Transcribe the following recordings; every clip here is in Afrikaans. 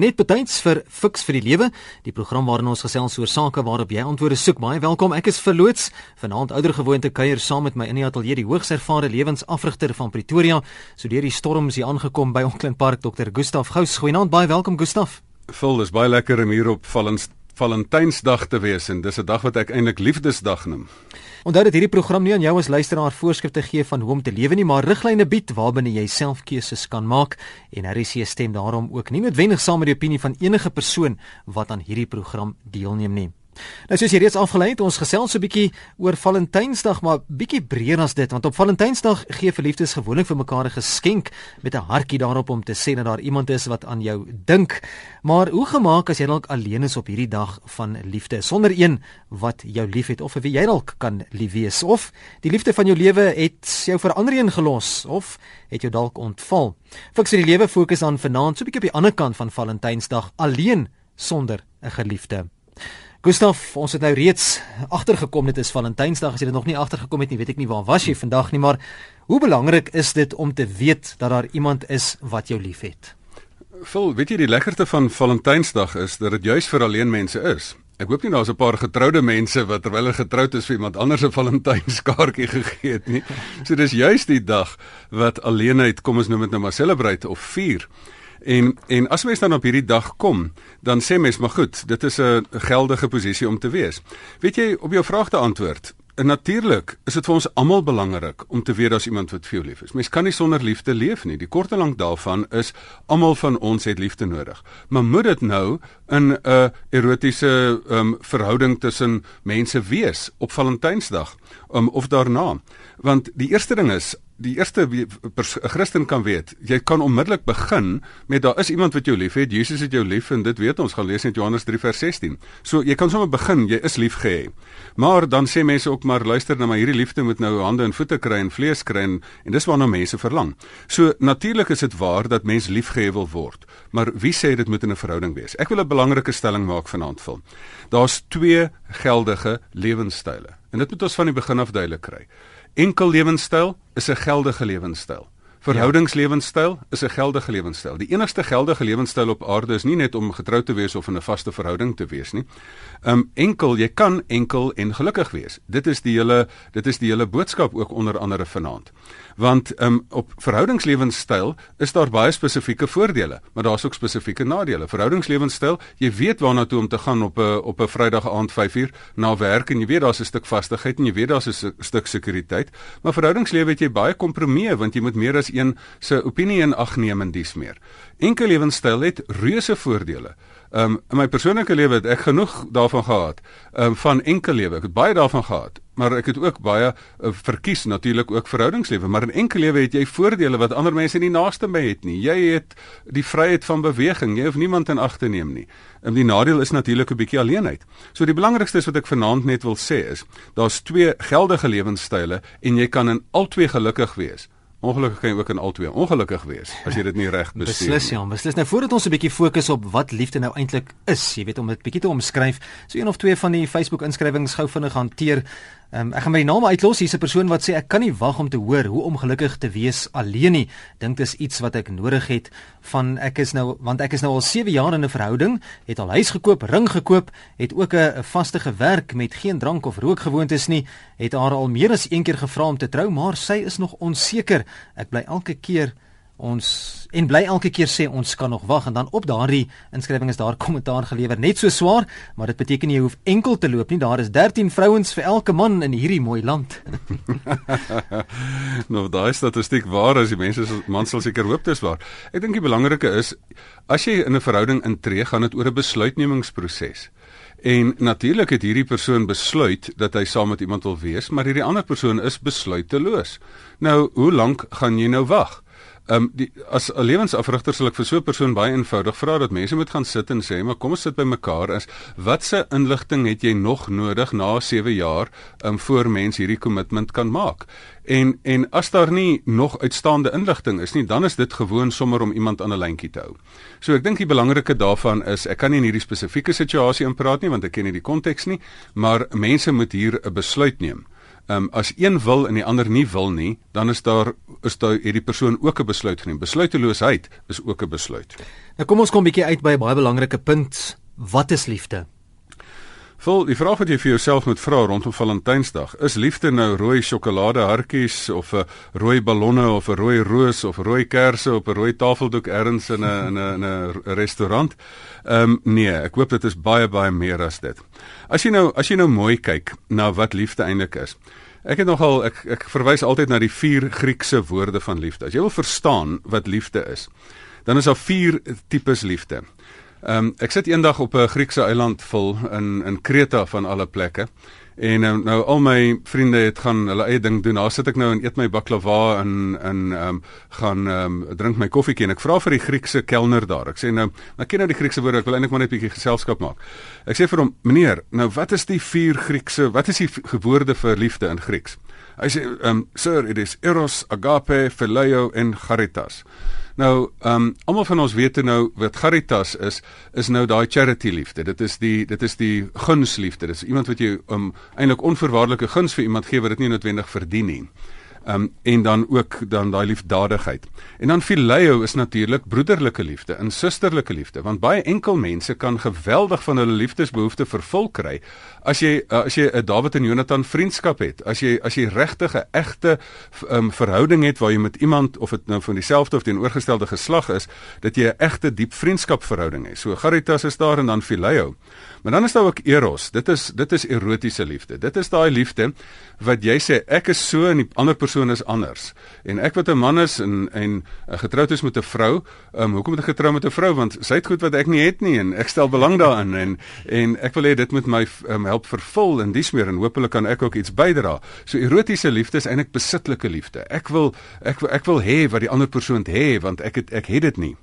Net betyds vir Fix vir die Lewe, die program waarin ons gesels oor sake waarop jy antwoorde soek. Baie welkom. Ek is verloots. Vanaand ouer gewoonte kuier saam met my in die ateljee die hoogs ervare lewensafrigter van Pretoria. So deur die storms hier aangekom by Onkland Park, Dr. Gustaf Gous. Goeienaand, baie welkom Gustaf. Vol, dis baie lekker om hier op Valens Valentynsdag te wees en dis 'n dag wat ek eintlik Liefdesdag noem. Onthou dat hierdie program nie aan jou as luisteraar voorskrifte gee van hoe om te lewe nie, maar riglyne bied waarbinne jy self keuses kan maak en 'n stem daarom ook nie noodwendig saam met die opinie van enige persoon wat aan hierdie program deelneem nie. Nou soos jy reeds afgelei het, ons gesels so 'n bietjie oor Valentynsdag, maar bietjie breër as dit, want op Valentynsdag gee verliefdes gewoonlik vir mekaar 'n geskenk met 'n hartjie daarop om te sê dat daar iemand is wat aan jou dink. Maar hoe gemaak as jy dalk alleen is op hierdie dag van liefde sonder een wat jou liefhet of vir wie jy dalk kan lief wees of die liefde van jou lewe het jou vir ander een gelos of het jou dalk ontval. Fiks die lewe fokus aan vanaand so 'n bietjie op die ander kant van Valentynsdag alleen sonder 'n geliefde. Gustaf, ons het nou reeds agtergekom dit is Valentynsdag. As jy dit nog nie agtergekom het nie, weet ek nie waar was jy vandag nie, maar hoe belangrik is dit om te weet dat daar iemand is wat jou liefhet? Vol, weet jy die lekkerste van Valentynsdag is dat dit juis vir alleen mense is. Ek hoop nie daar's 'n paar getroude mense wat terwyl hulle getroud is vir iemand anders 'n Valentynskaartjie gegee het nie. So dis juis die dag wat alleenheid, kom ons noem dit nou maar celebrate of vier. En en as mens dan op hierdie dag kom, dan sê mens maar goed, dit is 'n geldige posisie om te wees. Weet jy op jou vraag te antwoord? Natuurlik is dit vir ons almal belangrik om te weet as iemand wat vir jou lief is. Mens kan nie sonder liefde leef nie. Die kort en lank daarvan is almal van ons het liefde nodig. Maar moet dit nou in 'n erotiese um, verhouding tussen mense wees op Valentynsdag um, of daarna? Want die eerste ding is die eerste Christen kan weet, jy kan onmiddellik begin met daar is iemand wat jou liefhet. Jesus het jou lief en dit weet ons gaan lees in Johannes 3 vers 16. So jy kan sommer begin, jy is lief gehê. Maar dan sê mense ook maar luister nou maar hierdie liefde moet nou hande en voete kry en vlees kry en, en dis waarna mense verlang. So natuurlik is dit waar dat mens liefgehê wil word. Maar wie sê dit moet in 'n verhouding wees? Ek wil 'n belangrike stelling maak vanaand vir. Daar's twee geldige lewenstyle. En dit moet ons van die begin af duidelik kry. Enkel lewenstyl is 'n geldige lewenstyl. Verhoudingslewensstyl is 'n geldige lewenstyl. Die enigste geldige lewenstyl op aarde is nie net om getroud te wees of in 'n vaste verhouding te wees nie. Um enkel, jy kan enkel en gelukkig wees. Dit is die hele dit is die hele boodskap ook onder andere vanaand want um, op verhoudingslewensstyl is daar baie spesifieke voordele, maar daar's ook spesifieke nadele. Verhoudingslewensstyl, jy weet waarna toe om te gaan op 'n op 'n Vrydag aand 5uur na werk en jy weet daar's 'n stuk vastigheid en jy weet daar's 'n stuk sekuriteit, maar verhoudingslewe het jy baie kompromieë want jy moet meer as een se opinie in ag neem en dis meer. Enkel lewenstyl het reuse voordele. Um in my persoonlike lewe het ek genoeg daarvan gehad. Um van enkel lewe, ek het baie daarvan gehad, maar ek het ook baie uh, verkies natuurlik ook verhoudingslewe, maar in enkel lewe het jy voordele wat ander mense nie naaste by het nie. Jy het die vryheid van beweging. Jy hoef niemand in ag te neem nie. En die nadeel is natuurlik 'n bietjie alleenheid. So die belangrikste is wat ek vanaand net wil sê is, daar's twee geldige lewenstyle en jy kan in albei gelukkig wees. Ongelukkig kan jy ook in albei ongelukkig wees as jy dit nie reg bestuur. Beslis ja, beslis. Nou voordat ons 'n bietjie fokus op wat liefde nou eintlik is, jy weet om dit bietjie te omskryf, so een of twee van die Facebook inskrywings gou vinnig hanteer. Um, ek gaan my naam uitlos. Hier's 'n persoon wat sê ek kan nie wag om te hoor hoe om gelukkig te wees alleen nie. Dink dis iets wat ek nodig het van ek is nou want ek is nou al 7 jaar in 'n verhouding, het al huis gekoop, ring gekoop, het ook 'n vaste werk met geen drank of rookgewoontes nie, het haar al meer as een keer gevra om te trou, maar sy is nog onseker. Ek bly elke keer ons en bly elke keer sê ons kan nog wag en dan op daardie inskrywing is daar kommentaar gelewer net so swaar maar dit beteken jy hoef enkel te loop nie daar is 13 vrouens vir elke man in hierdie mooi land nou daai statistiek waar as die mense man sal seker hoop dis waar ek dink die belangrike is as jy in 'n verhouding intree gaan dit oor 'n besluitnemingsproses En natuurlik het hierdie persoon besluit dat hy saam met iemand wil wees, maar hierdie ander persoon is besluiteloos. Nou, hoe lank gaan jy nou wag? Ehm um, die as 'n lewensafrigter sal ek vir so 'n persoon baie eenvoudig vra dat mense moet gaan sit en sê, maar kom ons sit by mekaar is watse inligting het jy nog nodig na 7 jaar um, voor mens hierdie kommitment kan maak? En en as daar nie nog uitstaande inligting is nie, dan is dit gewoon sommer om iemand aan 'n lyntjie te hou. So ek dink die belangrike daarvan is ek kan nie in hierdie spesifieke situasie inpraat nie want ek ken nie die konteks nie, maar mense moet hier 'n besluit neem Ehm um, as een wil en die ander nie wil nie, dan is daar is daar hierdie persoon ook 'n besluit geneem. Besluiteloosheid is ook 'n besluit. Nou kom ons kom 'n bietjie uit by 'n baie belangrike punt. Wat is liefde? Vol, die vraag wat jy vir jouself moet vra rondom Valentynsdag, is liefde nou rooi sjokoladehartjies of 'n rooi ballonne of 'n rooi roos of rooi kersse op 'n rooi tafeldoek ergens in 'n in 'n 'n restaurant? Ehm um, nee, ek hoop dit is baie baie meer as dit. As jy nou as jy nou mooi kyk na wat liefde eintlik is. Ek het nogal ek ek verwys altyd na die vier Griekse woorde van liefde. As jy wil verstaan wat liefde is, dan is daar vier tipes liefde. Ehm um, ek sit eendag op 'n Griekse eiland vol in in Kreta van alle plekke. En um, nou al my vriende het gaan hulle eie ding doen. Daar sit ek nou en eet my baklava en en ehm um, gaan ehm um, drink my koffietjie en ek vra vir die Griekse kelner daar. Ek sê nou, ek ken nou die Griekse woorde, ek wil eintlik maar net 'n bietjie geselskap maak. Ek sê vir hom, "Meneer, nou wat is die vier Griekse, wat is die gewoorde vir liefde in Grieks?" Hy sê, "Ehm um, sir, it is eros, agape, phileo en charitas." Nou, ehm um, almal van ons weet nou wat Caritas is, is nou daai charity liefde. Dit is die dit is die gunsliefde. Dit is iemand wat jy um eintlik onvoorwaardelike guns vir iemand gee wat dit nie noodwendig verdien nie. Um en dan ook dan daai liefdadigheid. En dan phileo is natuurlik broederlike liefde, 'n susterlike liefde, want baie enkel mense kan geweldig van hulle liefdesbehoeftes vervul kry as jy uh, as jy 'n David en Jonathan vriendskap het. As jy as jy regtig 'n egte um verhouding het waar jy met iemand of dit nou van dieselfde of teenoorgestelde geslag is, dat jy 'n egte diep vriendskapverhouding het. So Charitas is daar en dan phileo. Maar dan is daar ook eros. Dit is dit is erotiese liefde. Dit is daai liefde wat jy sê ek is so en die ander persoon is anders. En ek wat 'n man is en en getroud is met 'n vrou, um, hoekom moet ek getrou met 'n vrou want sy het goed wat ek nie het nie en ek stel belang daarin en en ek wil hê dit moet my um, help vervul in dies meer en hopelik kan ek ook iets bydra. So erotiese liefde is eintlik besitlike liefde. Ek wil ek ek wil hê wat die ander persoon het hê want ek het ek het dit nie.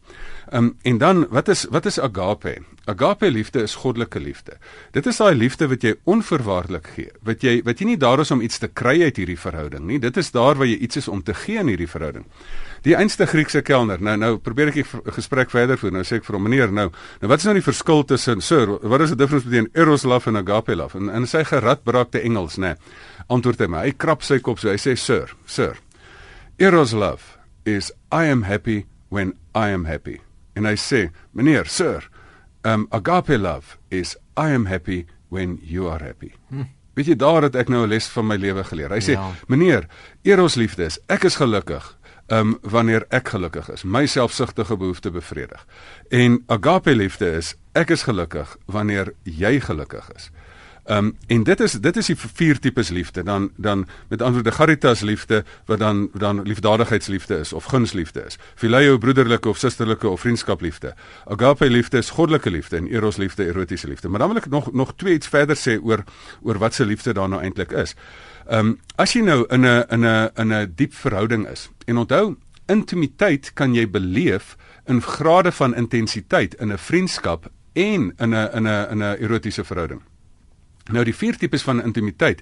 Ehm um, en dan wat is wat is agape? Agape liefde is goddelike liefde. Dit is daai liefde wat jy onverwaarlik gee. Wat jy wat jy nie daar is om iets te kry uit hierdie verhouding nie. Dit is daar waar jy iets is om te gee in hierdie verhouding. Die einste Griekse kelner. Nou nou probeer ek 'n gesprek verder voer. Nou sê ek vir hom meneer, nou, nou wat is nou die verskil tussen sir, what is the difference between eros love and agape love? En in sy geradbraakte Engels, nê. Nee, antwoord hy my. Hy krap sy kop so. Hy sê sir, sir. Eros love is I am happy when I am happy. En hy sê, meneer, sir, um agape love is I am happy when you are happy. Hm. Weet jy daar het ek nou 'n les van my lewe geleer. Hy sê, ja. meneer, eros liefde is ek is gelukkig um wanneer ek gelukkig is, my selfsugtige behoefte bevredig. En agape liefde is ek is gelukkig wanneer jy gelukkig is. Ehm um, en dit is dit is die vier tipes liefde. Dan dan met antwoorde Caritas liefde wat dan dan liefdadigheidsliefde is of gunsliefde is. Phileo broederlike of susterlike of vriendskapliefde. Agape liefde is goddelike liefde en eros liefde erotiese liefde. Maar dan wil ek nog nog twee iets verder sê oor oor wat se liefde daar nou eintlik is. Ehm um, as jy nou in 'n in 'n in 'n diep verhouding is en onthou intimiteit kan jy beleef in grade van intensiteit in 'n vriendskap en in 'n in 'n in 'n erotiese verhouding. Nou die vier tipes van intimiteit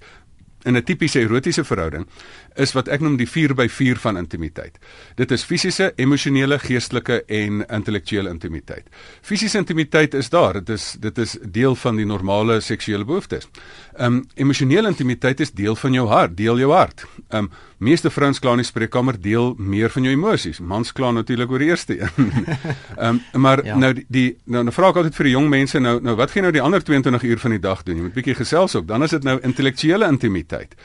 in 'n tipiese erotiese verhouding is wat ek noem die 4x4 van intimiteit. Dit is fisiese, emosionele, geestelike en intellektuele intimiteit. Fisiese intimiteit is daar, dit is dit is deel van die normale seksuele behoeftes. Ehm um, emosionele intimiteit is deel van jou hart, deel jou hart. Ehm um, meeste vrouens kla in die spreekkamer deel meer van jou emosies. Mans kla natuurlik oor die eerste een. Ehm um, maar ja. nou die, die nou, nou vra ek altyd vir die jong mense nou nou wat gaan nou die ander 22 uur van die dag doen? Jy moet bietjie gesels ook. Dan is dit nou intellektuele intimiteit.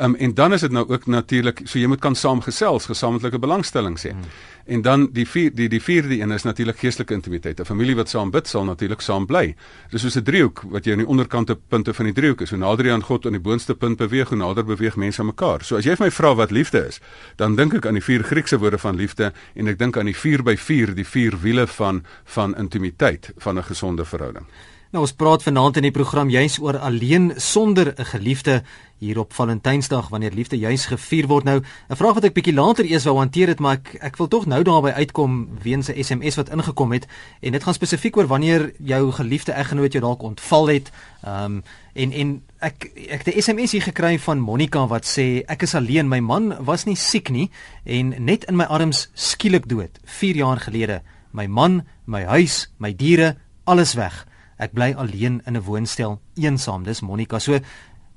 Um, en dan is dit nou ook natuurlik so jy moet kan saamgesels, gesamentlike belangstelling sê. Hmm. En dan die vier die die vierde een is natuurlik geestelike intimiteit. 'n Familie wat saam bid sal natuurlik saam bly. Dis soos 'n driehoek wat jy aan die onderkante punte van die driehoek is. Hoe nader jy aan God aan die boonste punt beweeg, hoe nader beweeg mense aan mekaar. So as jy vir my vra wat liefde is, dan dink ek aan die vier Griekse woorde van liefde en ek dink aan die 4 by 4, die vier wiele van van intimiteit van 'n gesonde verhouding. Nou ons praat vanaand in die program juis oor alleen sonder 'n geliefde hier op Valentynsdag wanneer liefde juis gevier word. Nou, 'n vraag wat ek bietjie later eers wou hanteer het, maar ek ek wil tog nou daarby uitkom weens 'n SMS wat ingekom het en dit gaan spesifiek oor wanneer jou geliefde eggenoot jou dalk ontval het. Ehm um, en en ek ek het 'n SMS hier gekry van Monica wat sê ek is alleen, my man was nie siek nie en net in my arms skielik dood 4 jaar gelede. My man, my huis, my diere, alles weg. Ek bly alleen in 'n woonstel, eensaam. Dis Monica. So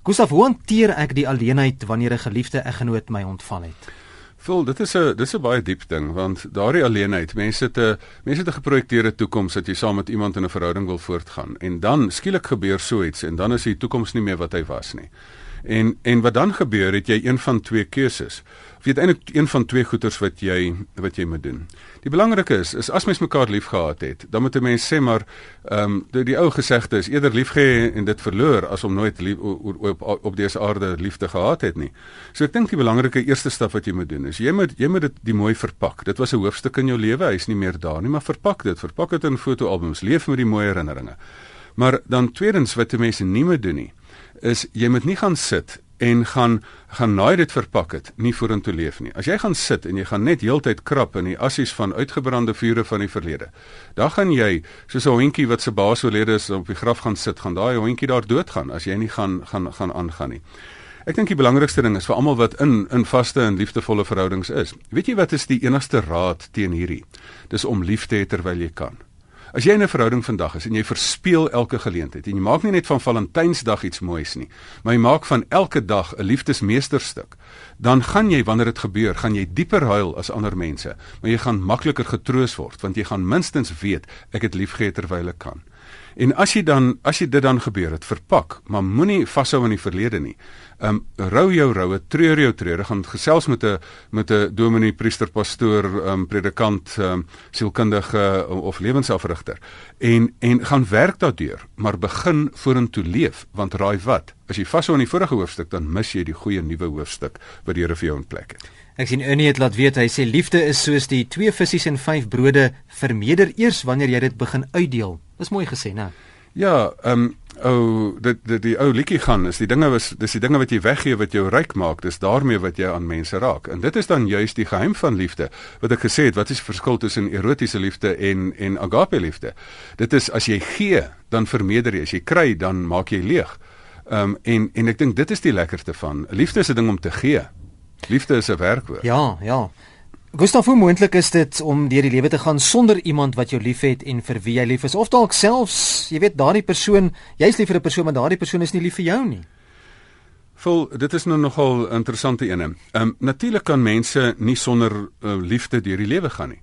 Gustav, hoe hanteer ek die alleenheid wanneer 'n geliefde eggenoot my ontval het? Vol, dit is 'n dis 'n baie diep ding want daardie alleenheid, mense te mense te geprojekteerde toekoms dat jy saam met iemand in 'n verhouding wil voortgaan en dan skielik gebeur so iets en dan is die toekoms nie meer wat hy was nie. En en wat dan gebeur, het jy een van twee keuses. Of jy het eintlik een van twee goeters wat jy wat jy moet doen. Die belangrike is is as mens mekaar liefgehad het, dan moet 'n mens sê maar ehm um, die, die ou gesegde is eerder liefgehê en dit verloor as om nooit lief, op op, op dese aarde liefde gehad het nie. So ek dink die belangrike eerste stap wat jy moet doen is jy moet jy moet dit die mooi verpak. Dit was 'n hoofstuk in jou lewe, hy's nie meer daar nie, maar verpak dit, verpak dit in fotoalbums, leef met die mooi herinneringe. Maar dan tweedens wat mense nie moet doen nie, is jy moet nie gaan sit en gaan gaan naai dit verpak het nie vorentoe leef nie. As jy gaan sit en jy gaan net heeltyd krap in die assies van uitgebrande vure van die verlede. Dan gaan jy soos 'n hondjie wat se baas oorlede is op die graf gaan sit, gaan daai hondjie daar doodgaan as jy nie gaan gaan gaan aangaan nie. Ek dink die belangrikste ding is vir almal wat in in vaste en liefdevolle verhoudings is. Weet jy wat is die enigste raad teen hierdie? Dis om lief te hê terwyl jy kan. As jy in 'n verhouding vandag is en jy verspeel elke geleentheid en jy maak nie net van Valentynsdag iets moois nie, maar jy maak van elke dag 'n liefdesmeesterstuk, dan gaan jy wanneer dit gebeur, gaan jy dieper huil as ander mense, maar jy gaan makliker getroos word want jy gaan minstens weet ek het liefgehad terwyl ek kan. En as jy dan as jy dit dan gebeur het, verpak, maar moenie vashou aan die verlede nie. Um rou jou roue, treur jou treure, gaan gesels met 'n met 'n dominee, priester, pastoor, um predikant, um sielkundige of lewensafrigter en en gaan werk daardeur, maar begin vorentoe leef, want raai wat? As jy vashou aan die vorige hoofstuk, dan mis jy die goeie nuwe hoofstuk wat die Here vir jou in plek het. Ek sien Ernie het laat weet hy sê liefde is soos die twee visse en vyf brode, vermeerder eers wanneer jy dit begin uitdeel. Dis mooi gesê, né? Ja, ehm um, o oh, dit die, die ou liedjie gaan is die dinge was dis die dinge wat jy weggee wat jou ryk maak, dis daarmee wat jy aan mense raak. En dit is dan juist die geheim van liefde. Wat ek gesê het, wat is die verskil tussen erotiese liefde en en agape liefde? Dit is as jy gee, dan vermeerder jy. As jy kry, dan maak jy leeg. Ehm um, en en ek dink dit is die lekkerste van liefde is 'n ding om te gee. Liefde is 'n werkwoord. Ja, ja. Gustav, hoe moontlik is dit om deur die lewe te gaan sonder iemand wat jou liefhet en vir wie jy lief is? Of dalk selfs, jy weet, daardie persoon, jy's lief vir 'n persoon, maar daardie persoon is nie lief vir jou nie. Vol, dit is nou nogal interessante ene. Ehm um, natuurlik kan mense nie sonder uh, liefde deur die lewe gaan nie.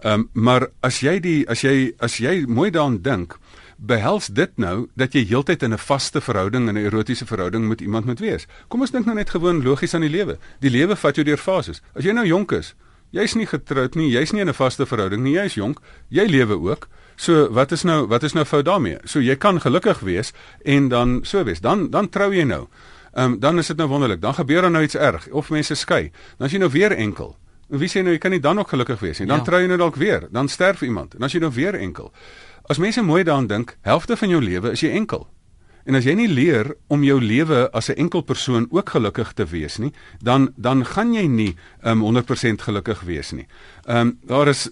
Ehm um, maar as jy die as jy as jy mooi daaraan dink, behels dit nou dat jy heeltyd in 'n vaste verhouding en 'n erotiese verhouding met iemand moet wees. Kom ons dink nou net gewoon logies aan die lewe. Die lewe vat jou deur fases. As jy nou jonk is, Jy's nie getroud nie, jy's nie in 'n vaste verhouding nie, jy's jonk, jy lewe ook. So wat is nou wat is nou fout daarmee? So jy kan gelukkig wees en dan so wees. Dan dan trou jy nou. Ehm um, dan is dit nou wonderlik. Dan gebeur dan nou iets erg of mense skei. Dan as jy nou weer enkel. En wie sê nou jy kan nie dan nog gelukkig wees nie? Dan ja. trou jy nou dalk weer. Dan sterf iemand. En as jy nou weer enkel. As mense mooi daaraan dink, helfte van jou lewe is jy enkel. En as jy nie leer om jou lewe as 'n enkel persoon ook gelukkig te wees nie, dan dan gaan jy nie um, 100% gelukkig wees nie. Ehm um, daar is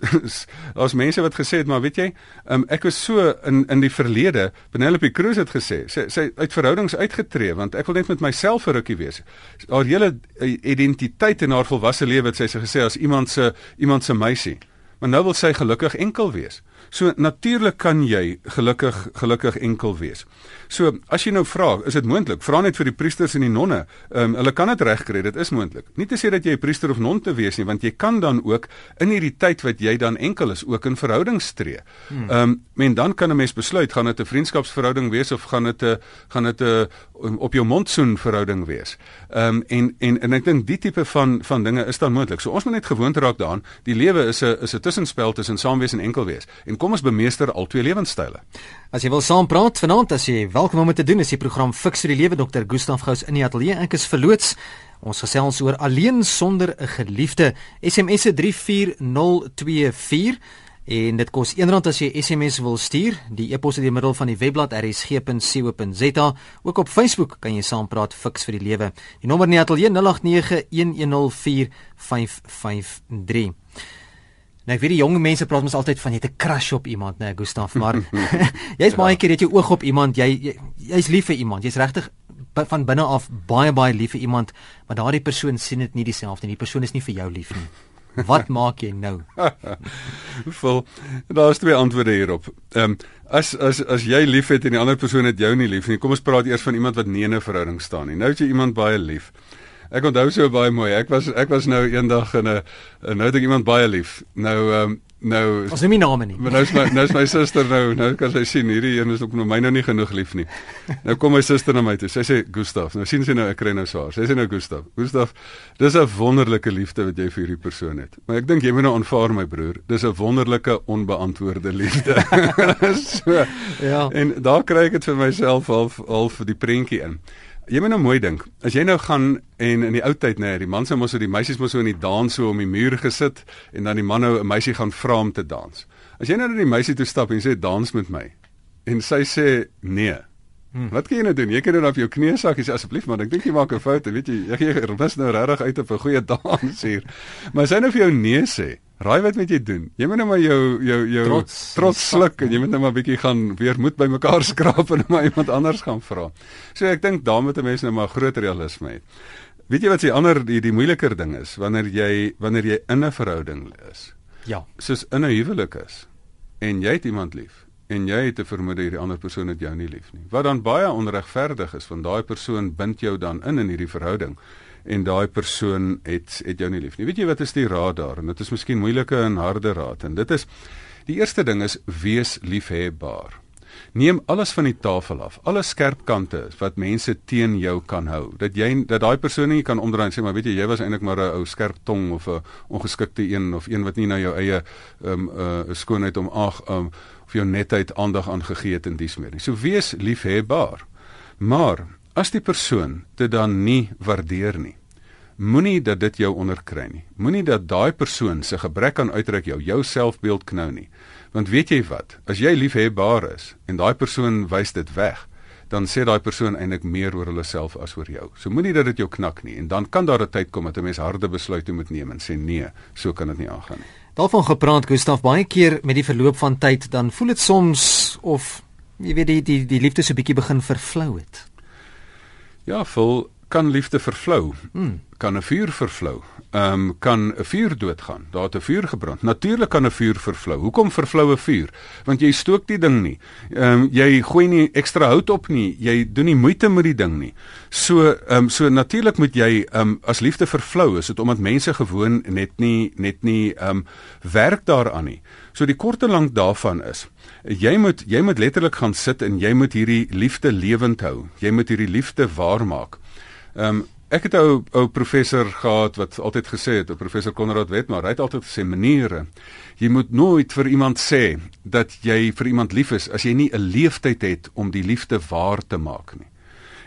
daar's mense wat gesê het, maar weet jy, um, ek was so in in die verlede, Penelope Cruz het gesê, sy sy uit verhoudings uitgetree want ek wil net met myself 'n rukkie wees. Haar hele eh, identiteit in haar volwasse lewe het sy gesê as iemand se iemand se meisie. Maar nou wil sy gelukkig enkel wees. So natuurlik kan jy gelukkig gelukkig enkel wees. So as jy nou vra, is dit moontlik? Vra net vir die priesters en die nonne. Ehm um, hulle kan dit regkry, dit is moontlik. Nie te sê dat jy 'n priester of non te wees nie, want jy kan dan ook in hierdie tyd wat jy dan enkel is, ook in verhoudings tree. Hmm. Ehm um, men dan kan 'n mens besluit gaan dit 'n vriendskapsverhouding wees of gaan dit 'n gaan dit 'n op jou mondsoen verhouding wees. Ehm um, en en en ek dink die tipe van van dinge is dan moontlik. So ons moet net gewoond raak daaraan. Die lewe is 'n is 'n tussenspel tussen saamwees en enkel wees. En kom ons bemeester al twee lewenstyle. As jy wil saampraat vanaand, as jy welkom om te doen, is die program Fix vir die Lewe Dr. Gustaf Gous in die ateljee. Ek is verloots. Ons gesels oor alleen sonder 'n geliefde. SMS se 34024 en dit kos R1 as jy SMS wil stuur. Die e-pos is die middel van die webblad rsg.co.za. Ook op Facebook kan jy saampraat Fix vir die Lewe. Die nommer in die ateljee 0891104553. Nou ek weet die jong mense praat mos altyd van jy het 'n crush op iemand, né, nee, Gustaf, maar jy's baie keer het jy oog op iemand, jy jy's jy lief vir iemand. Jy's regtig van binne af baie baie lief vir iemand, maar daardie persoon sien dit nie dieselfde nie. Die persoon is nie vir jou lief nie. Wat maak jy nou? Vol. Daar's twee antwoorde hierop. Ehm um, as as as jy liefhet en die ander persoon het jou nie lief nie, kom ons praat eers van iemand wat nie in 'n verhouding staan nie. Nou het jy iemand baie lief. Ek onthou so baie mooi. Ek was ek was nou eendag in 'n nou het ek iemand baie lief. Nou ehm um, Nou Ons noem nie name nie. Maar nou is my nou is my suster nou, nou kan sy sien hierdie een is ook nou my nou nie genoeg lief nie. Nou kom my suster na my toe. Sy sê Gustaf, nou sien sy nou ek kry nou swaar. Sy sê nou Gustaf. Gustaf, dis 'n wonderlike liefde wat jy vir hierdie persoon het. Maar ek dink jy moet nou aanvaar my broer. Dis 'n wonderlike onbeantwoorde liefde. so, ja. En daar kry ek dit vir myself half half die prentjie in. Jy moet nou mooi dink. As jy nou gaan en in die ou tyd nê, nee, die man sou mos so die meisies mos so in die dans so om die muur gesit en dan die man nou 'n meisie gaan vra om te dans. As jy nou na die meisie toe stap en sê dans met my en sy sê nee. Hmm. Wat kan jy nou doen? Jy kan nou op jou knieë sak sê asseblief man, ek dink jy maak 'n fout, weet jy? Ek gee rus nou regtig uit op 'n goeie dans hier. Maar as hy nou vir jou nee sê, Raai wat moet jy doen? Jy moet nou maar jou jou jou trots, trots sluk en jy moet nou maar bietjie gaan weer moed bymekaar skraap en maar iemand anders gaan vra. So ek dink daarmee te mense nou maar groter realisme het. Weet jy wat se ander die die moeiliker ding is wanneer jy wanneer jy in 'n verhouding is? Ja. Soos in 'n huwelik is en jy het iemand lief en jy het 'n vermoede hierdie ander persoon het jou nie lief nie. Wat dan baie onregverdig is want daai persoon bind jou dan in in hierdie verhouding en daai persoon het het jou nie lief nie. Weet jy wat is die raad daar? En dit is miskien moeilike en harde raad en dit is die eerste ding is wees liefhebbaar. Neem alles van die tafel af. Alle skerp kante wat mense teen jou kan hou. Dat jy dat daai persoon nie kan omdraai en sê maar weet jy jy was eintlik maar 'n ou skerp tong of 'n ongeskikte een of een wat nie na jou eie um uh skoonheid om ag um of jou netheid aandag aangegee het en dies meer nie. So wees liefhebbaar. Maar As die persoon dit dan nie waardeer nie, moenie dat dit jou onderkry nie. Moenie dat daai persoon se gebrek aan uitreik jou jou selfbeeld knou nie. Want weet jy wat? As jy liefhebbaar is en daai persoon wys dit weg, dan sê daai persoon eintlik meer oor hulle self as oor jou. So moenie dat dit jou knak nie en dan kan daar 'n tyd kom dat 'n mens harde besluite moet neem en sê nee, so kan dit nie aangaan nie. Daarvan gepraat Gustaf baie keer met die verloop van tyd dan voel dit soms of jy weet die die die liefde so bietjie begin vervlou het. Ja, vol kan liefde vervlou. Hmm. Kan 'n vuur vervlou. Ehm um, kan 'n vuur doodgaan. Daar het 'n vuur gebrand. Natuurlik kan 'n vuur vervlou. Hoekom vervlou 'n vuur? Want jy stook die ding nie. Ehm um, jy gooi nie ekstra hout op nie. Jy doen nie moeite met die ding nie. So ehm um, so natuurlik moet jy ehm um, as liefde vervlou is dit omdat mense gewoon net nie net nie ehm um, werk daaraan nie. So die kort en lank daarvan is jy moet jy moet letterlik gaan sit en jy moet hierdie liefde lewend hou. Jy moet hierdie liefde waarmaak. Ehm um, ek het ou, ou professor gehad wat altyd gesê het, professor Konrad Wetmar, hy het altyd gesê maniere. Jy moet nooit vir iemand sê dat jy vir iemand lief is as jy nie 'n leeftyd het om die liefde waar te maak nie.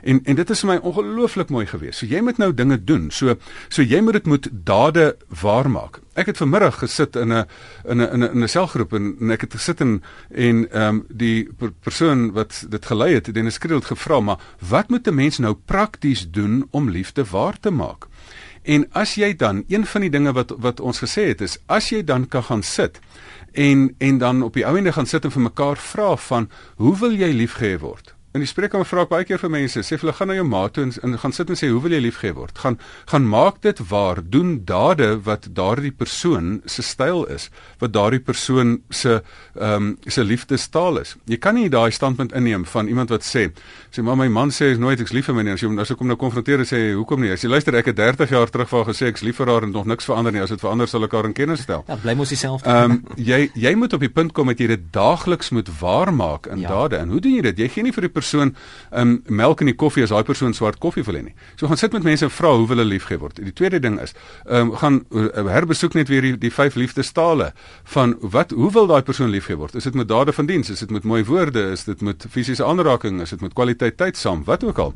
En en dit is vir my ongelooflik mooi gewees. So jy moet nou dinge doen. So so jy moet dit moet dade waarmaak. Ek het vanmiddag gesit in 'n in 'n in 'n 'n selgroep en, en ek het gesit en en ehm um, die per, persoon wat dit gelei het, Dennis Kriel het gevra, maar wat moet 'n mens nou prakties doen om liefde waar te maak? En as jy dan een van die dinge wat wat ons gesê het is as jy dan kan gaan sit en en dan op die ou ende gaan sit en vir mekaar vra van hoe wil jy liefgehê word? In die spreekkamer vra ek baie keer vir mense, sê hulle gaan na jou ma toe en, en gaan sit en sê hoe wil jy liefgehê word? Gaan gaan maak dit waar, doen dade wat daardie persoon se styl is, wat daardie persoon se ehm um, se liefdestaal is. Jy kan nie daai standpunt inneem van iemand wat sê, sê maar my man sê is nooit ek's lief vir my nie. As jy as ek kom nou konfronteer en sê hoekom nie? As jy luister ek het 30 jaar terug vir haar gesê ek's lief vir haar en nog niks verander nie. As dit verander sal ek haar in kennis stel. Ja, bly mos dieselfde. Ehm um, jy jy moet op die punt kom dat jy dit daagliks moet waarmaak in ja. dade. En hoe doen jy dit? Jy gee nie vir die persoon um, melk in die koffie as daai persoon swart koffie wil hê nie. So gaan sit met mense en vra hoe hulle liefgehê word. Die tweede ding is, um, gaan uh, herbesoek net weer die, die vyf liefdestale van wat hoe wil daai persoon liefgehê word? Is dit met dade van diens? Is dit met mooi woorde? Is dit met fisiese aanraking? Is dit met kwaliteit tyd saam? Wat ook al.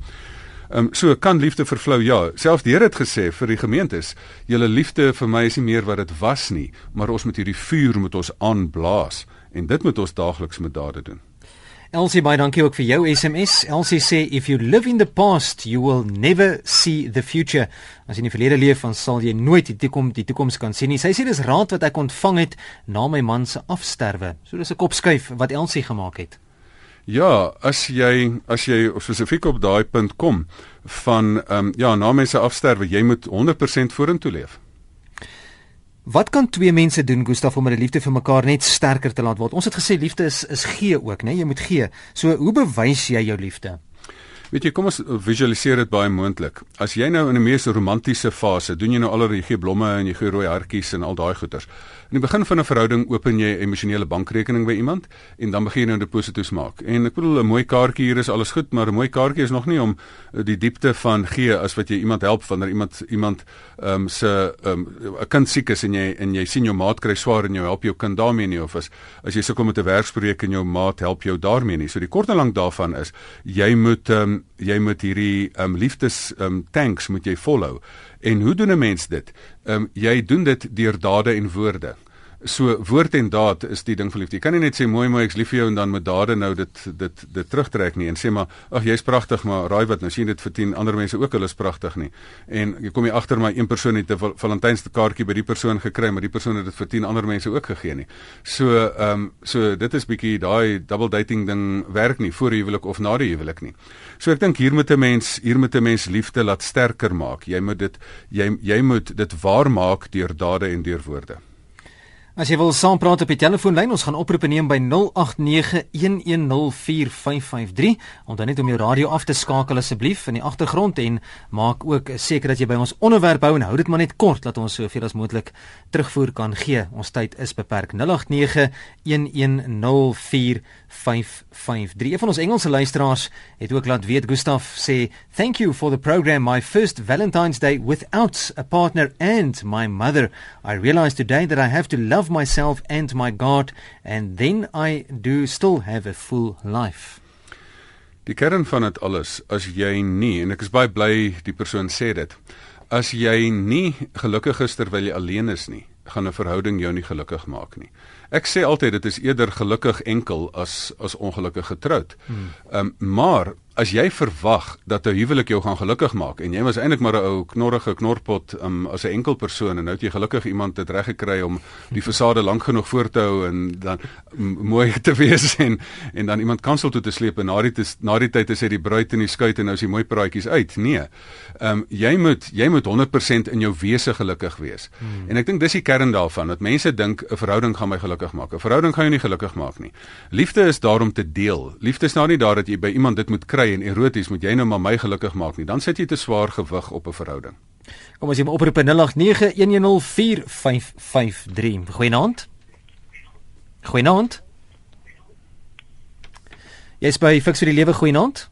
Ehm um, so kan liefde vervlou. Ja, selfs die Here het gesê vir die gemeentes, julle liefde vir my is nie meer wat dit was nie, maar ons moet hierdie vuur moet ons aanblaas en dit moet ons daagliks met dade doen. Elsie baie dankie ook vir jou SMS. Elsie sê if you live in the past, you will never see the future. As jy in die verlede leef, dan sal jy nooit die toekoms die toekoms kan sien nie. Sy sê dis raad wat ek ontvang het na my man se afsterwe. So dis 'n kopskuif wat Elsie gemaak het. Ja, as jy as jy spesifiek op daai punt kom van ehm um, ja, na mense afsterwe, jy moet 100% vorentoe leef. Wat kan twee mense doen, Gustaf, om hulle liefde vir mekaar net sterker te laat word? Ons het gesê liefde is is gee ook, né? Nee? Jy moet gee. So, hoe bewys jy jou liefde? Weet jy, kom ons visualiseer dit baie moontlik. As jy nou in 'n mees romantiese fase, doen jy nou allerlei gee blomme en jy gee rooi hartjies en al daai goeters. In die begin van 'n verhouding open jy 'n emosionele bankrekening by iemand en dan begin jy nou deposito's maak. En ek bedoel 'n mooi kaartjie hier is alles goed, maar 'n mooi kaartjie is nog nie om eh, die diepte van gee as wat jy iemand help wanneer iemand iemand ehm um, se ehm um, 'n kind siek is en jy en jy sien jou maat kry swaar en jy help jou kind daarmee nie of as as jy sukkel met 'n werkspreek en jou maat help jou daarmee nie. So die kort en lank daarvan is jy moet ehm um, jy moet hierdie um, liefdes um, tanks moet jy volhou. En hoe doen 'n mens dit? Um, jy doen dit deur dade en woorde. So woord en daad is die ding van liefde. Jy kan nie net sê mooi mooi ek's lief vir jou en dan met dade nou dit dit dit terugtrek nie en sê maar ag jy's pragtig maar raai wat nou sien dit vir 10 ander mense ook hulle is pragtig nie. En jy kom jy agter maar een persoon het 'n Valentynse kaartjie by die persoon gekry maar die persoon het dit vir 10 ander mense ook gegee nie. So ehm um, so dit is bietjie daai double dating ding werk nie voor die huwelik of na die huwelik nie. So ek dink hier moet 'n mens hier moet 'n mens liefde laat sterker maak. Jy moet dit jy jy moet dit waar maak deur dade en deur woorde. As jy wil saampraat op die telefoonlyn, ons gaan oproepe neem by 0891104553. Onthou net om jou radio af te skakel asseblief in die agtergrond en maak ook seker dat jy by ons onderwerp hou en hou dit maar net kort dat ons soveel as moontlik terugvoer kan gee. Ons tyd is beperk. 0891104553. Een van ons Engelse luisteraars het ook laat weet Gustaf sê, "Thank you for the program. My first Valentine's Day without a partner and my mother. I realized today that I have to love love myself and my God and then I do still have a full life. Die kern van dit alles, as jy nie en ek is baie bly die persoon sê dit. As jy nie gelukkig is terwyl jy alleen is nie, gaan 'n verhouding jou nie gelukkig maak nie. Ek sê altyd dit is eerder gelukkig enkel as as ongelukkig getroud. Ehm um, maar as jy verwag dat 'n huwelik jou gaan gelukkig maak en jy was eintlik maar 'n ou knorrige knorpot um, as 'n enkel persoon en nou het jy gelukkig iemand dit reg gekry om die fasade lank genoeg voor te hou en dan mooi te wees en en dan iemand kansel toe te sleep en na die tes, na die tyd is hy die bruid in die skuit en nou is die mooi praatjies uit. Nee. Ehm um, jy moet jy moet 100% in jou wese gelukkig wees. Hmm. En ek dink dis die kern daarvan dat mense dink 'n verhouding gaan my gelukkig maak. 'n Verhouding gaan jou nie gelukkig maak nie. Liefde is daar om te deel. Liefde is nou nie daar dat jy by iemand dit moet kry kry en eroties moet jy nou maar my gelukkig maak nie. Dan sit jy te swaar gewig op 'n verhouding. Kom as jy my oproep 0891104553. Goeienaand. Goeienaand. Jy's by Fix vir die Lewe goeienaand.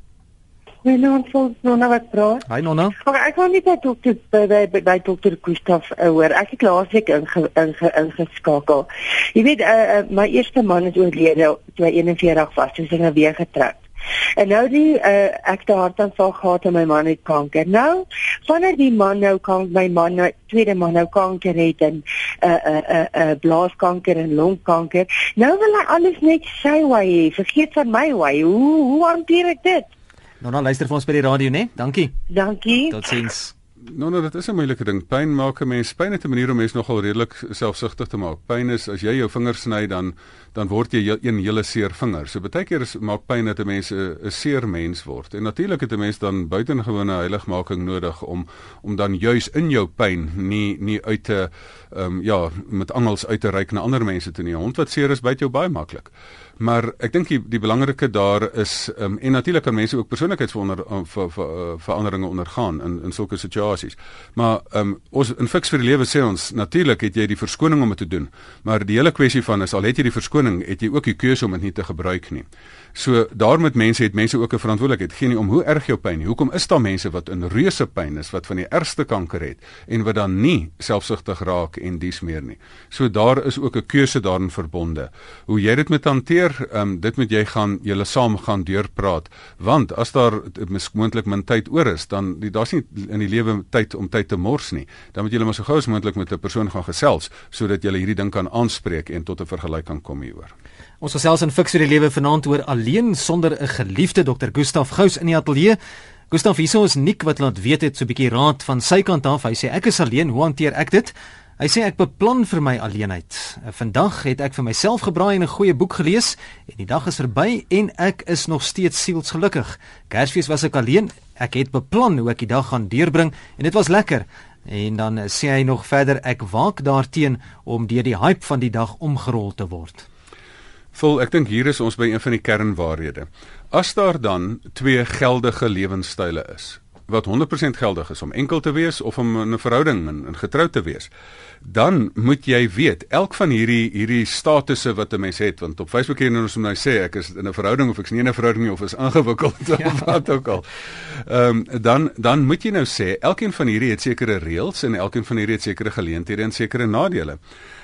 Goeienaand, Nonna wat praat. Hi Nonna. Okay, ek wil net by dokter by by, by, dokter Gustaf uh, hoor. Ek het laasweek ingeskakel. Inge, jy weet uh, uh, my eerste man is oorlede toe hy 41 was. Hy is nou weer getroud. En nou die uh, ek het hartaanval gehad en my man het kanker. Nou, wanneer die man nou kan my man nou tweede man nou kanker het en 'n uh, 'n uh, 'n uh, uh, blaaskanker en longkanker. Nou wil hy alles net sy wy hê. Vergeet van my wy. Hoe hoe hanteer ek dit? Nou nou luister vir ons by die radio, né? Dankie. Dankie. Totsiens. Nou nou dit is 'n moeilike ding. Pyn maak 'n mens pyn het 'n manier om mens nogal redelik selfsugtig te maak. Pyn is as jy jou vinger sny dan dan word jy een hele seer vinger. So baie keer is maak pyn dat 'n mens 'n seer mens word. En natuurlik het 'n mens dan buitengewone heiligmaking nodig om om dan juis in jou pyn nie nie uit te ehm um, ja, met angels uit te reik na ander mense toe nie. 'n Hond wat seer is byt jou baie maklik. Maar ek dink die, die belangrike daar is um, en natuurlik kan mense ook persoonlikheidsveranderinge ondergaan in in sulke situasies. Maar um, ons in fiks vir die lewe sê ons natuurlik het jy die verskoning om dit te doen. Maar die hele kwessie van is al het jy die verskoning, het jy ook die keuse om dit nie te gebruik nie. So daarmee mense het mense ook 'n verantwoordelikheid. Geen nie om hoe erg jou pyn nie. Hoekom is daar mense wat in reuse pyn is wat van die ergste kanker het en wat dan nie selfsugtig raak en dies meer nie. So daar is ook 'n keuse daarin verbonde. Hoe jy dit moet hanteer, um, dit moet jy gaan julle saam gaan deurpraat. Want as daar moontlik min tyd oor is, dan daar's nie in die lewe tyd om tyd te mors nie. Dan moet julle maar so gou as moontlik met 'n persoon gaan gesels sodat julle hierdie ding kan aanspreek en tot 'n vergelyking kan kom hieroor. Ons gesels in Fix vir die Lewe vanaand oor alleen sonder 'n geliefde Dr. Gustaf Gous in die ateljee. Gustaf, hier is Nik wat laat weet het so 'n bietjie raad van sy kant af. Hy sê ek is alleen, hoe hanteer ek dit? Hy sê ek beplan vir my alleenheid. Vandag het ek vir myself gebraai en 'n goeie boek gelees en die dag is verby en ek is nog steeds sielsgelukkig. Kersfees was ek alleen. Ek het beplan hoe ek die dag gaan deurbring en dit was lekker. En dan sê hy nog verder ek waak daarteen om deur die hype van die dag omgerol te word. Vol, ek dink hier is ons by een van die kernwaarhede. As daar dan twee geldige lewenstyle is wat 100% geldig is om enkel te wees of om in 'n verhouding en, en getroud te wees, dan moet jy weet elk van hierdie hierdie statusse wat 'n mens het want op Facebook kan ons nou sê ek is in 'n verhouding of ek is nie in 'n verhouding nie of is ingewikkeld ja. of wat ook al. Ehm um, dan dan moet jy nou sê elkeen van hierdie het sekere reëls en elkeen van hierdie het sekere geleenthede en sekere nadele.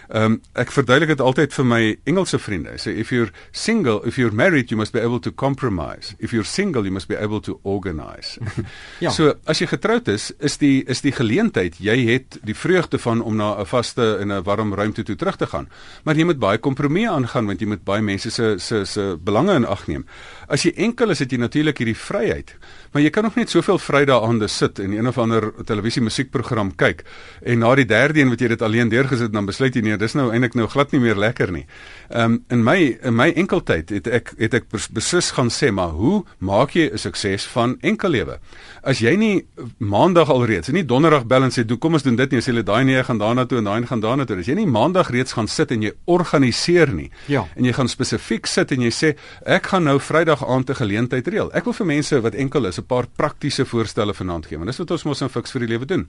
Ehm um, ek verduidelik dit altyd vir my Engelse vriende. Sê if you're single, if you're married, you must be able to compromise. If you're single, you must be able to organize. ja. So as jy getroud is, is die is die geleentheid, jy het die vreugde van om na 'n vaste en 'n warm ruimte toe terug te gaan. Maar jy moet baie kompromieë aangaan want jy moet baie mense se se se belange in ag neem. As jy enkel is, het jy natuurlik hierdie vryheid. Maar jy kan nog net soveel Vrydae aande sit en een of ander televisie musiekprogram kyk en na die derde een wat jy dit alleen deurgesit dan besluit jy nee, dis nou eintlik nou glad nie meer lekker nie. Ehm um, in my in my enkeltyd het ek het ek beslis gaan sê maar hoe maak jy 'n sukses van enkellewe? As jy nie maandag alreeds, nie donderdag bel en sê doen kom ons doen dit nie, as jy daai nee gaan daarna toe en daai gaan daarna toe. As jy nie maandag reeds gaan sit en jy organiseer nie ja. en jy gaan spesifiek sit en jy sê ek gaan nou Vrydag aand 'n geleentheid reël. Ek wil vir mense wat enkel is 'n paar praktiese voorstelle vanaand gee, want dis wat ons mos in Fix vir die lewe doen.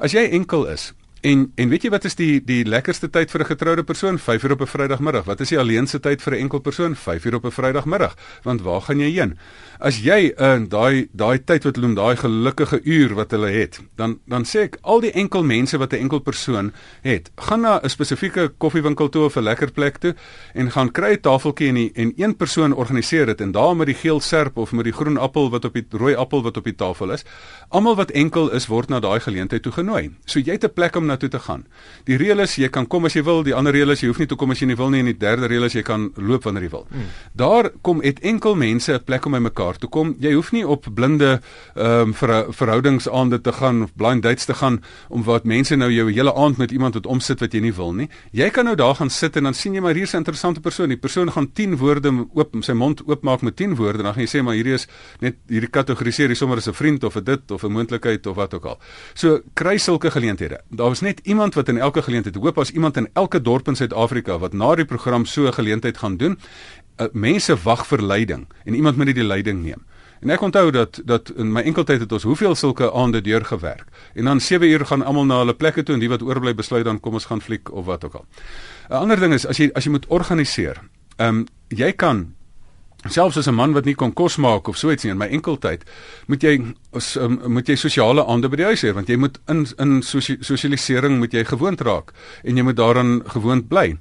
As jy enkel is, En en weet jy wat is die die lekkerste tyd vir 'n getroude persoon? 5 uur op 'n Vrydagmiddag. Wat is die alleenste tyd vir 'n enkel persoon? 5 uur op 'n Vrydagmiddag. Want waar gaan jy heen? As jy in daai daai tyd wat hulle noem daai gelukkige uur wat hulle het, dan dan sê ek al die enkel mense wat 'n enkel persoon het, gaan na 'n spesifieke koffiewinkel toe of 'n lekker plek toe en gaan kry 'n tafeltjie en die, en een persoon organiseer dit en daar met die geel serp of met die groen appel wat op die rooi appel wat op die tafel is. Almal wat enkel is word na daai geleentheid toe genooi. So jy het 'n plek om na toe te gaan. Die reël is jy kan kom as jy wil, die ander reël is jy hoef nie te kom as jy nie wil nie en die derde reël is jy kan loop wanneer jy wil. Hmm. Daar kom het enkel mense 'n plek om by mekaar toe kom. Jy hoef nie op blinde ehm um, ver, verhoudingsaande te gaan of blind dates te gaan om wat mense nou jou hele aand met iemand wat omsit wat jy nie wil nie. Jy kan nou daar gaan sit en dan sien jy maar hier's 'n interessante persoon. Die persoon gaan 10 woorde oop sy mond oopmaak met 10 woorde en dan gaan jy sê maar hierdie is net hierdie kategoriseer jy sommer as 'n vriend of 'n dit of 'n moontlikheid of wat ook al. So kry sulke geleenthede. Daar was net iemand wat in elke geleentheid hoop as iemand in elke dorp in Suid-Afrika wat na die program so 'n geleentheid gaan doen uh, mense wag vir leiding en iemand moet die leiding neem. En ek onthou dat dat in my enkeltyd het ons hoeveel sulke aande deurgewerk. En dan 7 uur gaan almal na hulle plekke toe en die wat oorbly besluit dan kom ons gaan fliek of wat ook al. 'n Ander ding is as jy as jy moet organiseer. Ehm um, jy kan selfs as 'n man wat nie kon kos maak of so iets nie in my enkeltyd, moet jy um, moet jy sosiale aande by die huis hê want jy moet in in sosialisering moet jy gewoond raak en jy moet daaraan gewoond bly.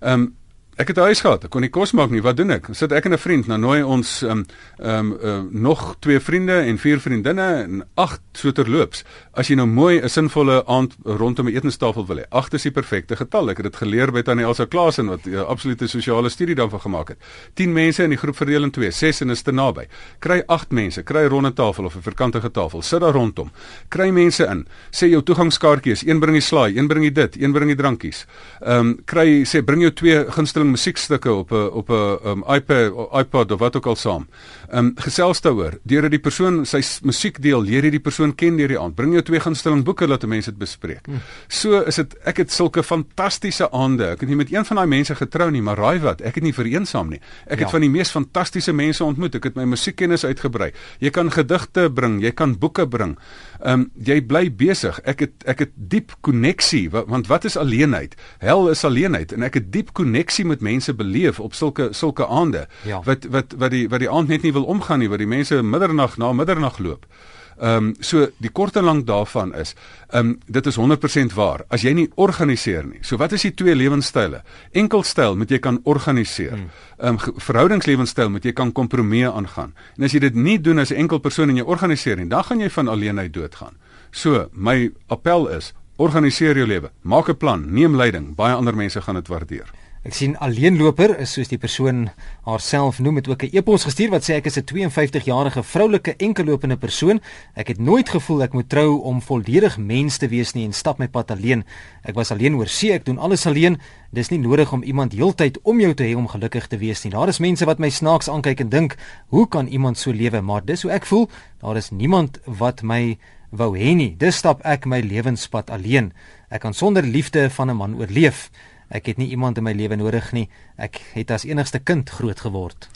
Ehm um, Ek het 'n huis gehad. Ek kon nie kos maak nie. Wat doen ek? Sit ek en 'n vriend, nou nooi ons ehm um, ehm um, uh, nog twee vriende en vier vriendinne en agt so terloops. As jy nou mooi 'n sinvolle aand rondom 'n etenstafel wil hê. Agt is die perfekte getal. Ek het dit geleer by Tannie Elsa Klaasen wat 'n uh, absolute sosiale studie daarvan gemaak het. 10 mense in die groep verdeel in 2, 6 en is te naby. Kry 8 mense, kry 'n ronde tafel of 'n vierkantige tafel. Sit daar rondom. Kry mense in. Sê jou toegangskaartjies, een bring die slaai, een bring die dit, een bring die drankies. Ehm um, kry sê bring jou twee gunsteling gunsteling musiekstukke op 'n op 'n um, iPad of iPod of wat ook al saam. Ehm um, gesels daaroor. Deurdat die persoon sy musiek deel, leer jy die persoon ken deur die aand. Bring jou twee gunsteling boeke laat mense dit bespreek. Hmm. So is dit ek het sulke fantastiese aande. Ek het nie met een van daai mense getrou nie, maar raai wat? Ek het nie vereensaam nie. Ek het ja. van die mees fantastiese mense ontmoet. Ek het my musiekkennis uitgebrei. Jy kan gedigte bring, jy kan boeke bring. Ehm um, jy bly besig. Ek het ek het diep koneksie want wat is alleenheid? Hel is alleenheid en ek het diep koneksie met mense beleef op sulke sulke aande ja. wat wat wat die wat die aand net nie wil omgaan nie, wat die mense middernag na middernag loop. Ehm um, so die kort en lank daarvan is, ehm um, dit is 100% waar. As jy nie organiseer nie. So wat is die twee lewenstyle? Enkelstyl moet jy kan organiseer. Hmm. Ehm um, verhoudingslewensstyl moet jy kan kompromieë aangaan. En as jy dit nie doen as 'n enkel persoon en jy organiseer nie, dan gaan jy van alleenheid doodgaan. So my appel is, organiseer jou lewe. Maak 'n plan, neem leiding. Baie ander mense gaan dit waardeer. Ek sien alleenloper is soos die persoon haarself noem het ook 'n e-pos gestuur wat sê ek is 'n 52-jarige vroulike enkellopende persoon. Ek het nooit gevoel ek moet trou om volledig mens te wees nie en stap my pad alleen. Ek was alleen oor see, ek doen alles alleen. Dis nie nodig om iemand heeltyd om jou te hê om gelukkig te wees nie. Daar is mense wat my snaaks aankyk en dink, "Hoe kan iemand so lewe?" Maar dis hoe ek voel. Daar is niemand wat my wou hê nie. Dis stap ek my lewenspad alleen. Ek kan sonder liefde van 'n man oorleef. Ek het nie iemand in my lewe nodig nie. Ek het as enigste kind groot geword.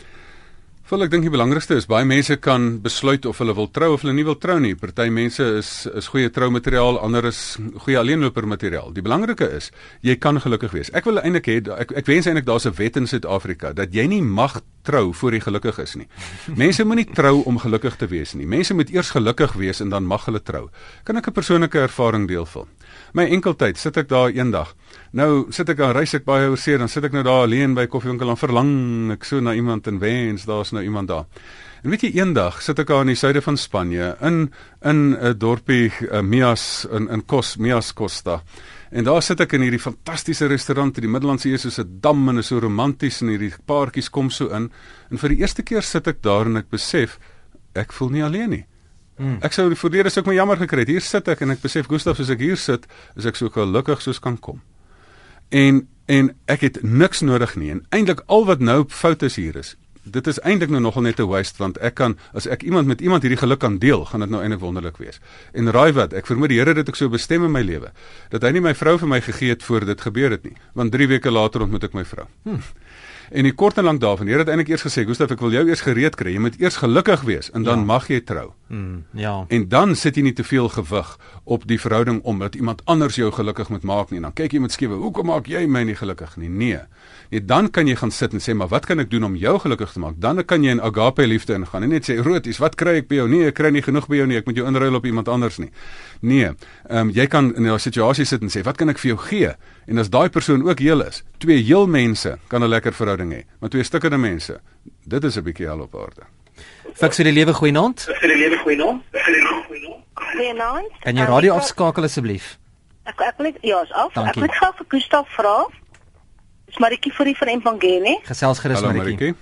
Wel ek dink die belangrikste is baie mense kan besluit of hulle wil trou of hulle nie wil trou nie. Party mense is is goeie troumateriaal, ander is goeie alleenloper materiaal. Die belangrike is jy kan gelukkig wees. Ek wil eintlik hê ek ek wens eintlik daar's 'n wet in Suid-Afrika dat jy nie mag trou voor jy gelukkig is nie. Mense moenie trou om gelukkig te wees nie. Mense moet eers gelukkig wees en dan mag hulle trou. Kan ek 'n persoonlike ervaring deel van? My enkeltyd sit ek daar eendag. Nou sit ek aan reis ek baie oor see, dan sit ek nou daar alleen by koffiewinkel en verlang ek so na iemand en wens daar's nou iemand daar. En weet jy eendag sit ek daar in die suide van Spanje in in 'n dorpie uh, Mias in in Kos Mias Costa. En daar sit ek in hierdie fantastiese restaurant in die Middellandse See soos 'n dam en is so romanties en hierdie paartjies kom so in. En vir die eerste keer sit ek daar en ek besef ek voel nie alleen nie. Hmm. Ek sou die voorlede sou ek my jammer gekry het. Hier sit ek en ek besef Gustaf soos ek hier sit, is ek so gelukkig soos kan kom. En en ek het niks nodig nie. En eintlik al wat nou fout is hier is dit is eintlik nou nogal net 'n waste want ek kan as ek iemand met iemand hierdie geluk kan deel, gaan dit nou eintlik wonderlik wees. En raai wat, ek vermoed die Here het dit ek so bestem in my lewe dat hy nie my vrou vir my gegee het voor dit gebeur het nie, want 3 weke later ontmoet ek my vrou. Hm. En die kort en lank daarvan, Here het eintlik eers gesê, Gustaf, ek wil jou eers gereed kry. Jy moet eers gelukkig wees en dan ja. mag jy trou. Mm, ja. En dan sit jy nie te veel gewig op die verhouding omdat iemand anders jou gelukkig moet maak nie. Dan kyk jy met skewe, hoekom maak jy my nie gelukkig nie? Nee. Nee, dan kan jy gaan sit en sê, maar wat kan ek doen om jou gelukkig te maak? Dan kan jy in agape liefde ingaan en net sê, Roties, wat kry ek by jou? Nee, ek kry nie genoeg by jou nie. Ek moet jou inruil op iemand anders nie. Nee. Ehm um, jy kan in 'n situasie sit en sê, wat kan ek vir jou gee? En as daai persoon ook heel is, twee heel mense kan 'n lekker verhouding hê, maar twee stukkende mense, dit is 'n bietjie al op orde. Fiks vir die lewe goeie naam. Vir die lewe goeie naam. Vir die lewe goeie naam. Goeie naam. Kan jy radio afskakel asseblief? Ek ek wil ja, is af. Dankie. Ek wil gou vir Gustaf vra. Dis Maritjie vir die van Empangeni. Gesels gerus Maritjie.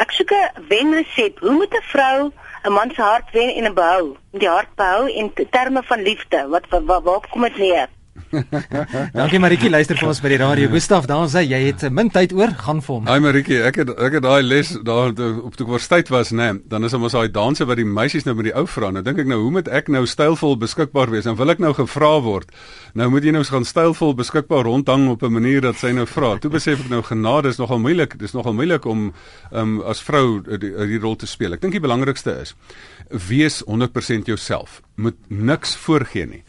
Ek soek 'n wenresep. Hoe moet 'n vrou 'n man se hart wen en behou? Die hart behou in terme van liefde. Wat waar waar kom dit neer? Dankie Maritjie, luister vir ons by die radio. Gustaf, daar sê jy het min tyd oor, gaan vir hom. Hi Maritjie, ek het ek het daai les daar op toe universiteit was, né? Nee, dan is ons daai danse wat die meisies nou met die ou vra. Nou dink ek nou, hoe moet ek nou stylvol beskikbaar wees? En wil ek nou gevra word? Nou moet jy nou gaan stylvol beskikbaar rondhang op 'n manier dat sy nou vra. Toe besef ek nou genade is nogal moeilik. Dis nogal moeilik om um, as vrou die, die rol te speel. Ek dink die belangrikste is wees 100% jouself. Moet niks voorgee nie.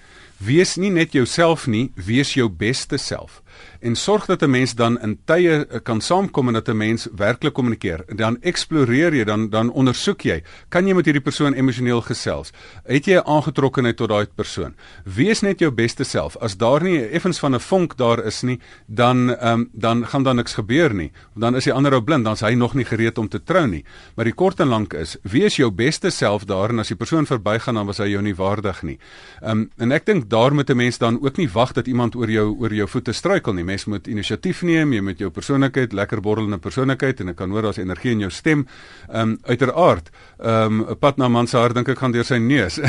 Wees nie net jouself nie, wees jou beste self en sorg dat 'n mens dan in tye eh, kan saamkom en dat 'n mens werklik kommunikeer. Dan eksploreer jy, dan dan ondersoek jy, kan jy met hierdie persoon emosioneel gesels? Het jy 'n aangetrokkenheid tot daai persoon? Wees net jou beste self. As daar nie effens van 'n vonk daar is nie, dan ehm um, dan gaan daar niks gebeur nie. Dan is die ander ou blind, dan's hy nog nie gereed om te trou nie. Maar die kort en lank is, wees jou beste self daar en as die persoon verbygaan dan was hy jou nie waardig nie. Ehm um, en ek dink daar moet 'n mens dan ook nie wag dat iemand oor jou oor jou voete struikel nie mens moet inisiatief neem, jy met jou persoonlikheid, lekker borrelende persoonlikheid en ek kan hoor daar's energie in jou stem. Ehm um, uiteraard, ehm um, 'n pad na man se hart dink ek gaan deur sy neus.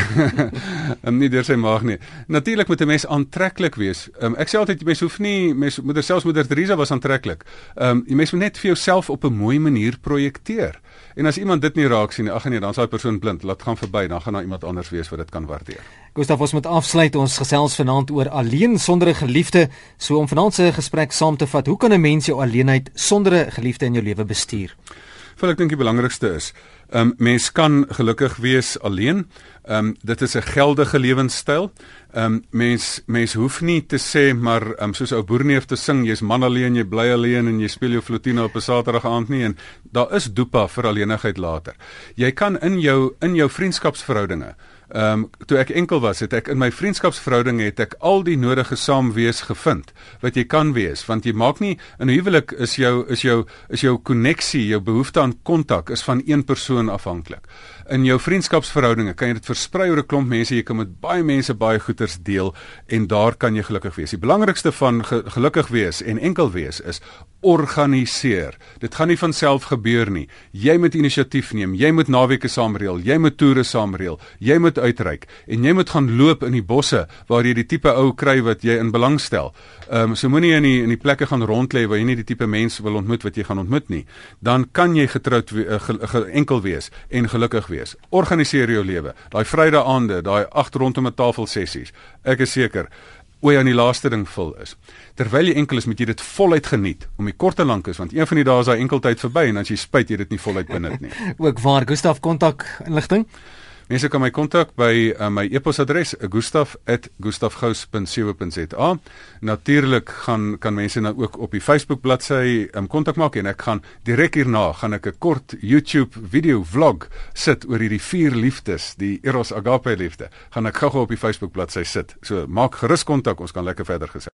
Ehm nie deur sy maag nie. Natuurlik moet 'n mens aantreklik wees. Ehm um, ek sê altyd mens hoef nie mens moeder selfs moeder Teresa was aantreklik. Ehm um, jy mens moet net vir jouself op 'n mooi manier projekteer. En as iemand dit nie raak sien nie, ag nee, dan is daai persoon blind. Laat gaan verby, dan gaan daar iemand anders wees wat dit kan waardeer. Gustaf, ons moet afsluit ons gesels vanaand oor alleen sonder 'n geliefde. So om vanaand se gesprek saam te vat, hoe kan 'n mens jou alleenheid sonder 'n geliefde in jou lewe bestuur? Wel, ek dink die belangrikste is, ehm um, mens kan gelukkig wees alleen. Ehm um, dit is 'n geldige lewenstyl. Ehm um, mens mens hoef nie te sê maar ehm um, soos ou boerneef te sing, jy's man alleen, jy bly alleen en jy speel jou flutine op 'n Saterdag aand nie en daar is dopa vir alleenigheid later. Jy kan in jou in jou vriendskapsverhoudinge Ehm um, toe ek enkel was, het ek in my vriendskapsverhouding het ek al die nodige saamwees gevind wat jy kan wees, want jy maak nie in 'n huwelik is jou is jou is jou koneksie, jou behoefte aan kontak is van een persoon afhanklik. In jou vriendskapsverhoudinge kan jy dit versprei oor 'n klomp mense, jy kan met baie mense baie goeders deel en daar kan jy gelukkig wees. Die belangrikste van ge, gelukkig wees en enkel wees is organiseer. Dit gaan nie van self gebeur nie. Jy moet inisiatief neem. Jy moet naweke saamreël. Jy moet toere saamreël. Jy moet uitreik en jy moet gaan loop in die bosse waar jy die tipe ou kry wat jy in belang stel. Ehm um, so moenie in die in die plekke gaan rondlê waar jy nie die tipe mense wil ontmoet wat jy gaan ontmoet nie. Dan kan jy getroud we, uh, ge, ge, enkel wees en gelukkig wees. Organiseer jou lewe. Daai Vrydag aande, daai agt rondom 'n tafel sessies. Ek is seker oor aan die laaste ding vul is. Terwyl jy enkel is, moet jy dit voluit geniet om die kort en lank is want een van die dae is daai enkeltyd verby en as jy spyt jy dit nie voluit benut nie. ook waar Gustaf kontak inligting? Mense kan my kontak by uh, my e-posadres gustaf@gustafgous.co.za. Natuurlik gaan kan mense nou ook op die Facebook bladsy um, kontak maak en ek gaan direk hierna gaan ek 'n kort YouTube video vlog sit oor hierdie vier liefdes, die Eros Agape liefde. Gaan ek gou-gou op die Facebook bladsy sit. So maak gerus kontak, ons kan lekker verder gesels.